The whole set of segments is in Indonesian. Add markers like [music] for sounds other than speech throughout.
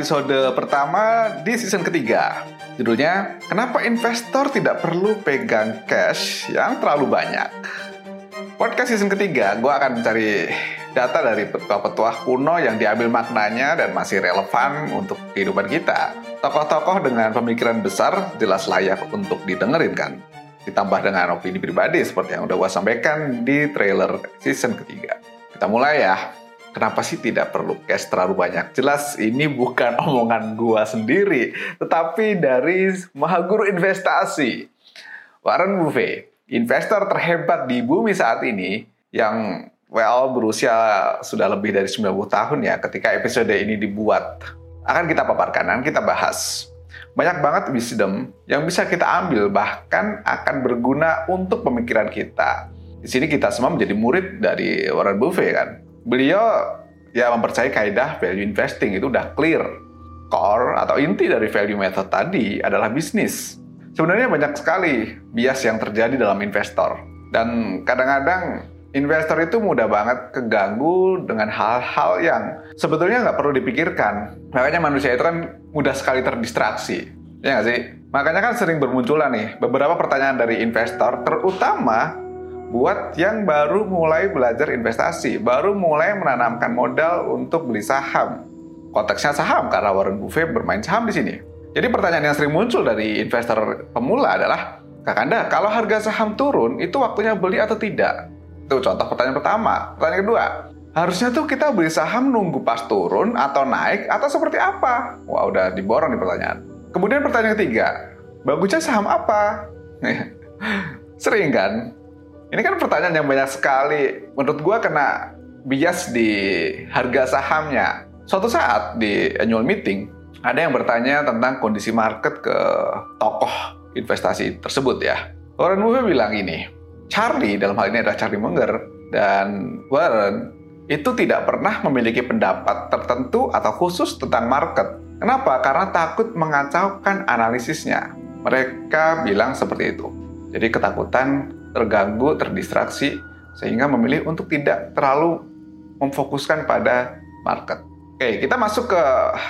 episode pertama di season ketiga. Judulnya, Kenapa Investor Tidak Perlu Pegang Cash Yang Terlalu Banyak? Podcast season ketiga, gue akan mencari data dari petua-petua kuno yang diambil maknanya dan masih relevan untuk kehidupan kita. Tokoh-tokoh dengan pemikiran besar jelas layak untuk didengerin kan? Ditambah dengan opini pribadi seperti yang udah gue sampaikan di trailer season ketiga. Kita mulai ya kenapa sih tidak perlu cash terlalu banyak? Jelas ini bukan [laughs] omongan gua sendiri, tetapi dari Mahaguru Investasi. Warren Buffett, investor terhebat di bumi saat ini yang well berusia sudah lebih dari 90 tahun ya ketika episode ini dibuat. Akan kita paparkan, dan kita bahas. Banyak banget wisdom yang bisa kita ambil bahkan akan berguna untuk pemikiran kita. Di sini kita semua menjadi murid dari Warren Buffett kan beliau ya mempercayai kaidah value investing itu udah clear. Core atau inti dari value method tadi adalah bisnis. Sebenarnya banyak sekali bias yang terjadi dalam investor. Dan kadang-kadang investor itu mudah banget keganggu dengan hal-hal yang sebetulnya nggak perlu dipikirkan. Makanya manusia itu kan mudah sekali terdistraksi. Ya nggak sih? Makanya kan sering bermunculan nih beberapa pertanyaan dari investor, terutama buat yang baru mulai belajar investasi, baru mulai menanamkan modal untuk beli saham. Konteksnya saham karena Warren Buffett bermain saham di sini. Jadi pertanyaan yang sering muncul dari investor pemula adalah, Kakanda, kalau harga saham turun, itu waktunya beli atau tidak? Itu contoh pertanyaan pertama. Pertanyaan kedua, harusnya tuh kita beli saham nunggu pas turun atau naik atau seperti apa? Wah, udah diborong nih pertanyaan. Kemudian pertanyaan ketiga, bagusnya saham apa? [laughs] Sering kan? Ini kan pertanyaan yang banyak sekali. Menurut gue kena bias di harga sahamnya. Suatu saat di annual meeting, ada yang bertanya tentang kondisi market ke tokoh investasi tersebut ya. Warren Buffett bilang ini, Charlie dalam hal ini adalah Charlie Munger dan Warren itu tidak pernah memiliki pendapat tertentu atau khusus tentang market. Kenapa? Karena takut mengacaukan analisisnya. Mereka bilang seperti itu. Jadi ketakutan terganggu, terdistraksi, sehingga memilih untuk tidak terlalu memfokuskan pada market. Oke, kita masuk ke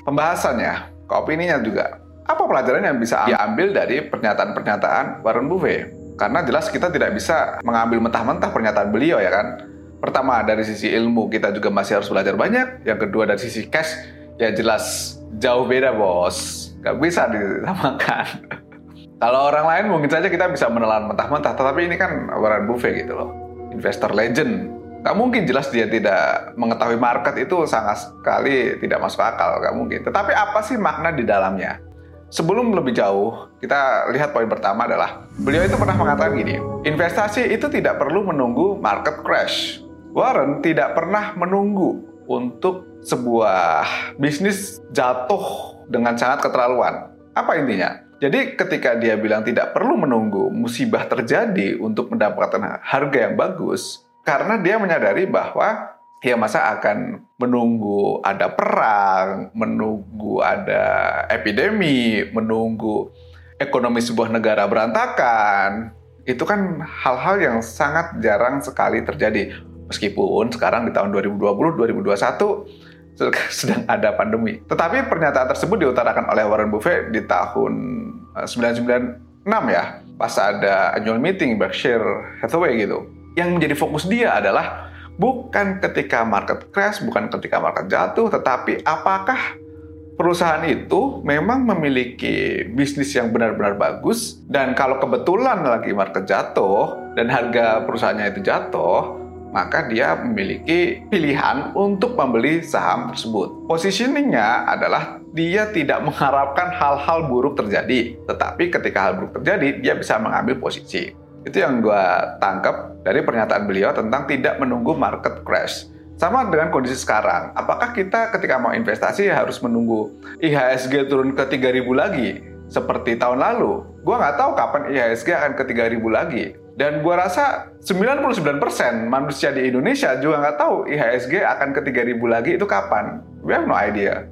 pembahasan ya, ke opininya juga. Apa pelajaran yang bisa diambil dari pernyataan-pernyataan Warren Buffett? Karena jelas kita tidak bisa mengambil mentah-mentah pernyataan beliau ya kan. Pertama, dari sisi ilmu kita juga masih harus belajar banyak. Yang kedua, dari sisi cash, ya jelas jauh beda bos. Gak bisa disamakan. [laughs] Kalau orang lain mungkin saja kita bisa menelan mentah-mentah, tetapi ini kan Warren Buffett gitu loh, investor legend. Gak mungkin jelas dia tidak mengetahui market itu sangat sekali tidak masuk akal, gak mungkin. Tetapi apa sih makna di dalamnya? Sebelum lebih jauh, kita lihat poin pertama adalah beliau itu pernah mengatakan gini, investasi itu tidak perlu menunggu market crash. Warren tidak pernah menunggu untuk sebuah bisnis jatuh dengan sangat keterlaluan. Apa intinya? Jadi ketika dia bilang tidak perlu menunggu musibah terjadi untuk mendapatkan harga yang bagus, karena dia menyadari bahwa ya masa akan menunggu ada perang, menunggu ada epidemi, menunggu ekonomi sebuah negara berantakan. Itu kan hal-hal yang sangat jarang sekali terjadi. Meskipun sekarang di tahun 2020, 2021 [laughs] sedang ada pandemi. Tetapi pernyataan tersebut diutarakan oleh Warren Buffett di tahun 996 eh, ya, pas ada annual meeting Berkshire Hathaway gitu. Yang menjadi fokus dia adalah bukan ketika market crash, bukan ketika market jatuh, tetapi apakah perusahaan itu memang memiliki bisnis yang benar-benar bagus dan kalau kebetulan lagi market jatuh dan harga perusahaannya itu jatuh, maka dia memiliki pilihan untuk membeli saham tersebut. Positioningnya adalah dia tidak mengharapkan hal-hal buruk terjadi, tetapi ketika hal buruk terjadi, dia bisa mengambil posisi. Itu yang gue tangkap dari pernyataan beliau tentang tidak menunggu market crash. Sama dengan kondisi sekarang, apakah kita ketika mau investasi harus menunggu IHSG turun ke 3000 lagi seperti tahun lalu? Gua nggak tahu kapan IHSG akan ke 3000 lagi. Dan gua rasa 99% manusia di Indonesia juga nggak tahu IHSG akan ke 3000 lagi itu kapan. We have no idea.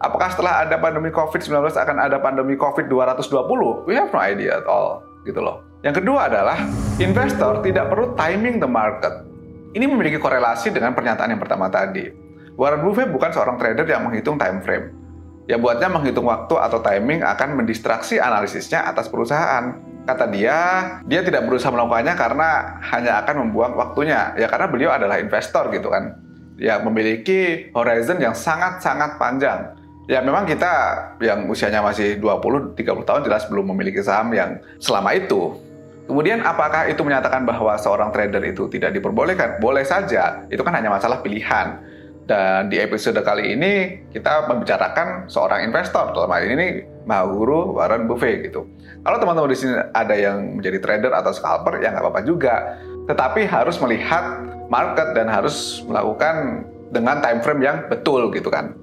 Apakah setelah ada pandemi COVID-19 akan ada pandemi COVID 220? We have no idea at all. Gitu loh. Yang kedua adalah investor tidak perlu timing the market. Ini memiliki korelasi dengan pernyataan yang pertama tadi. Warren Buffett bukan seorang trader yang menghitung time frame. Ya buatnya menghitung waktu atau timing akan mendistraksi analisisnya atas perusahaan. Kata dia, dia tidak berusaha melakukannya karena hanya akan membuang waktunya. Ya karena beliau adalah investor gitu kan. Ya memiliki horizon yang sangat-sangat panjang. Ya memang kita yang usianya masih 20-30 tahun jelas belum memiliki saham yang selama itu. Kemudian apakah itu menyatakan bahwa seorang trader itu tidak diperbolehkan? Boleh saja, itu kan hanya masalah pilihan dan di episode kali ini kita membicarakan seorang investor dalam hal ini Mahaguru Warren Buffett gitu. Kalau teman-teman di sini ada yang menjadi trader atau scalper ya nggak apa-apa juga. Tetapi harus melihat market dan harus melakukan dengan time frame yang betul gitu kan.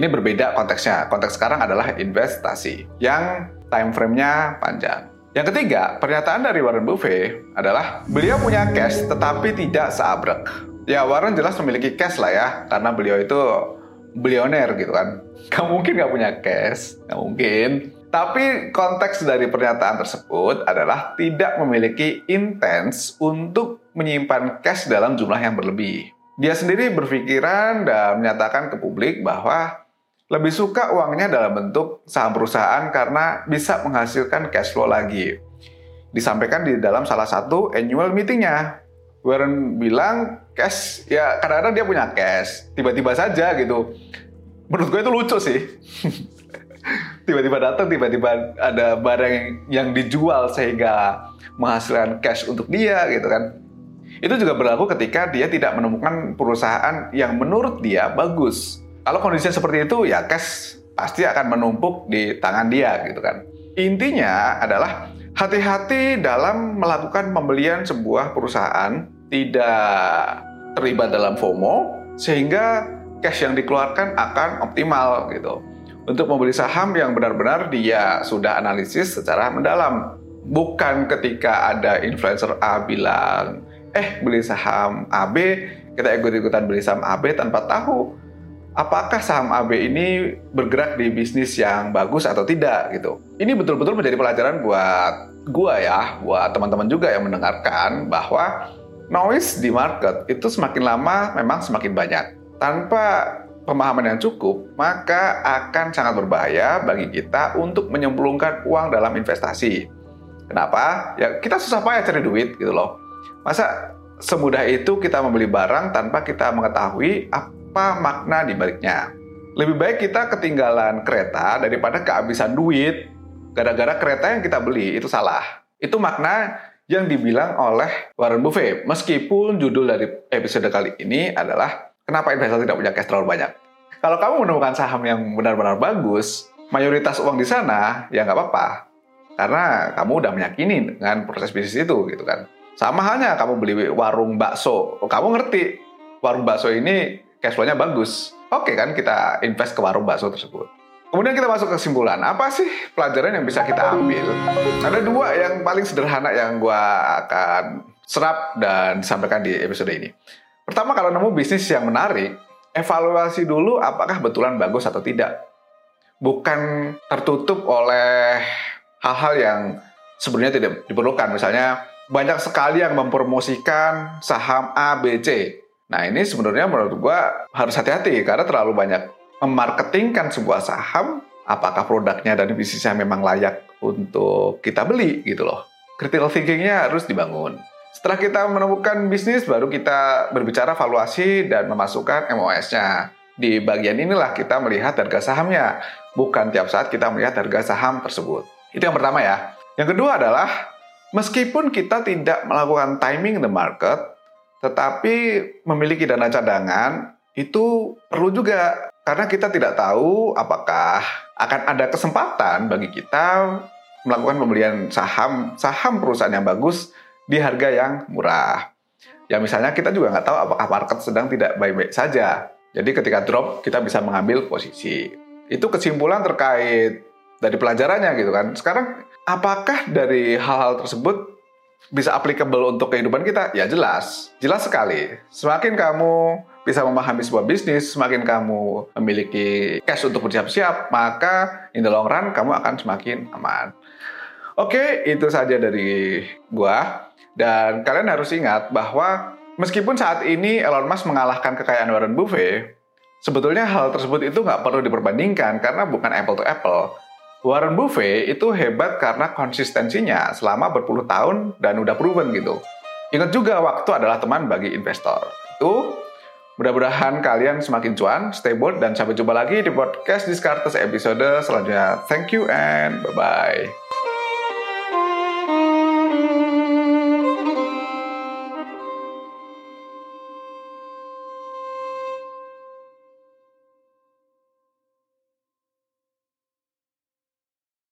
Ini berbeda konteksnya. Konteks sekarang adalah investasi yang time frame-nya panjang. Yang ketiga, pernyataan dari Warren Buffett adalah beliau punya cash tetapi tidak seabrek. Ya Warren jelas memiliki cash lah ya, karena beliau itu bilioner gitu kan. [laughs] Gak mungkin gak punya cash, gak mungkin. Tapi konteks dari pernyataan tersebut adalah tidak memiliki intens untuk menyimpan cash dalam jumlah yang berlebih. Dia sendiri berpikiran dan menyatakan ke publik bahwa lebih suka uangnya dalam bentuk saham perusahaan karena bisa menghasilkan cash flow lagi. Disampaikan di dalam salah satu annual meetingnya. Warren bilang cash. Ya kadang-kadang dia punya cash. Tiba-tiba saja gitu. Menurut gue itu lucu sih. [laughs] Tiba-tiba datang tiba-tiba ada barang yang dijual sehingga menghasilkan cash untuk dia gitu kan. Itu juga berlaku ketika dia tidak menemukan perusahaan yang menurut dia bagus. Kalau kondisinya seperti itu ya cash pasti akan menumpuk di tangan dia gitu kan. Intinya adalah hati-hati dalam melakukan pembelian sebuah perusahaan tidak terlibat dalam FOMO sehingga cash yang dikeluarkan akan optimal gitu. Untuk membeli saham yang benar-benar dia sudah analisis secara mendalam. Bukan ketika ada influencer A bilang, eh beli saham AB, kita ikut-ikutan beli saham AB tanpa tahu apakah saham AB ini bergerak di bisnis yang bagus atau tidak gitu. Ini betul-betul menjadi pelajaran buat gua ya, buat teman-teman juga yang mendengarkan bahwa noise di market itu semakin lama memang semakin banyak. Tanpa pemahaman yang cukup, maka akan sangat berbahaya bagi kita untuk menyemplungkan uang dalam investasi. Kenapa? Ya kita susah payah cari duit gitu loh. Masa semudah itu kita membeli barang tanpa kita mengetahui apa makna di baliknya. Lebih baik kita ketinggalan kereta daripada kehabisan duit gara-gara kereta yang kita beli itu salah. Itu makna yang dibilang oleh Warren Buffett. Meskipun judul dari episode kali ini adalah kenapa investor tidak punya cash terlalu banyak. Kalau kamu menemukan saham yang benar-benar bagus, mayoritas uang di sana ya nggak apa-apa. Karena kamu udah meyakini dengan proses bisnis itu gitu kan. Sama halnya kamu beli warung bakso, kamu ngerti warung bakso ini cash flow-nya bagus. Oke kan kita invest ke warung bakso tersebut. Kemudian kita masuk ke kesimpulan. Apa sih pelajaran yang bisa kita ambil? Ada dua yang paling sederhana yang gue akan serap dan disampaikan di episode ini. Pertama, kalau nemu bisnis yang menarik, evaluasi dulu apakah betulan bagus atau tidak. Bukan tertutup oleh hal-hal yang sebenarnya tidak diperlukan. Misalnya, banyak sekali yang mempromosikan saham A, B, C. Nah, ini sebenarnya menurut gue harus hati-hati karena terlalu banyak memarketingkan sebuah saham, apakah produknya dan bisnisnya memang layak untuk kita beli gitu loh. Critical thinkingnya harus dibangun. Setelah kita menemukan bisnis, baru kita berbicara valuasi dan memasukkan MOS-nya. Di bagian inilah kita melihat harga sahamnya, bukan tiap saat kita melihat harga saham tersebut. Itu yang pertama ya. Yang kedua adalah, meskipun kita tidak melakukan timing the market, tetapi memiliki dana cadangan, itu perlu juga karena kita tidak tahu apakah akan ada kesempatan bagi kita melakukan pembelian saham saham perusahaan yang bagus di harga yang murah. Ya misalnya kita juga nggak tahu apakah market sedang tidak baik-baik saja. Jadi ketika drop kita bisa mengambil posisi. Itu kesimpulan terkait dari pelajarannya gitu kan. Sekarang apakah dari hal-hal tersebut bisa applicable untuk kehidupan kita? Ya jelas, jelas sekali. Semakin kamu bisa memahami sebuah bisnis, semakin kamu memiliki cash untuk bersiap-siap, maka in the long run kamu akan semakin aman. Oke, itu saja dari gua. Dan kalian harus ingat bahwa meskipun saat ini Elon Musk mengalahkan kekayaan Warren Buffett, Sebetulnya hal tersebut itu nggak perlu diperbandingkan karena bukan apple to apple. Warren Buffett itu hebat karena konsistensinya selama berpuluh tahun dan udah proven gitu. Ingat juga waktu adalah teman bagi investor. Itu mudah-mudahan kalian semakin cuan, stay bold, dan sampai jumpa lagi di podcast Discartes episode selanjutnya. Thank you and bye-bye.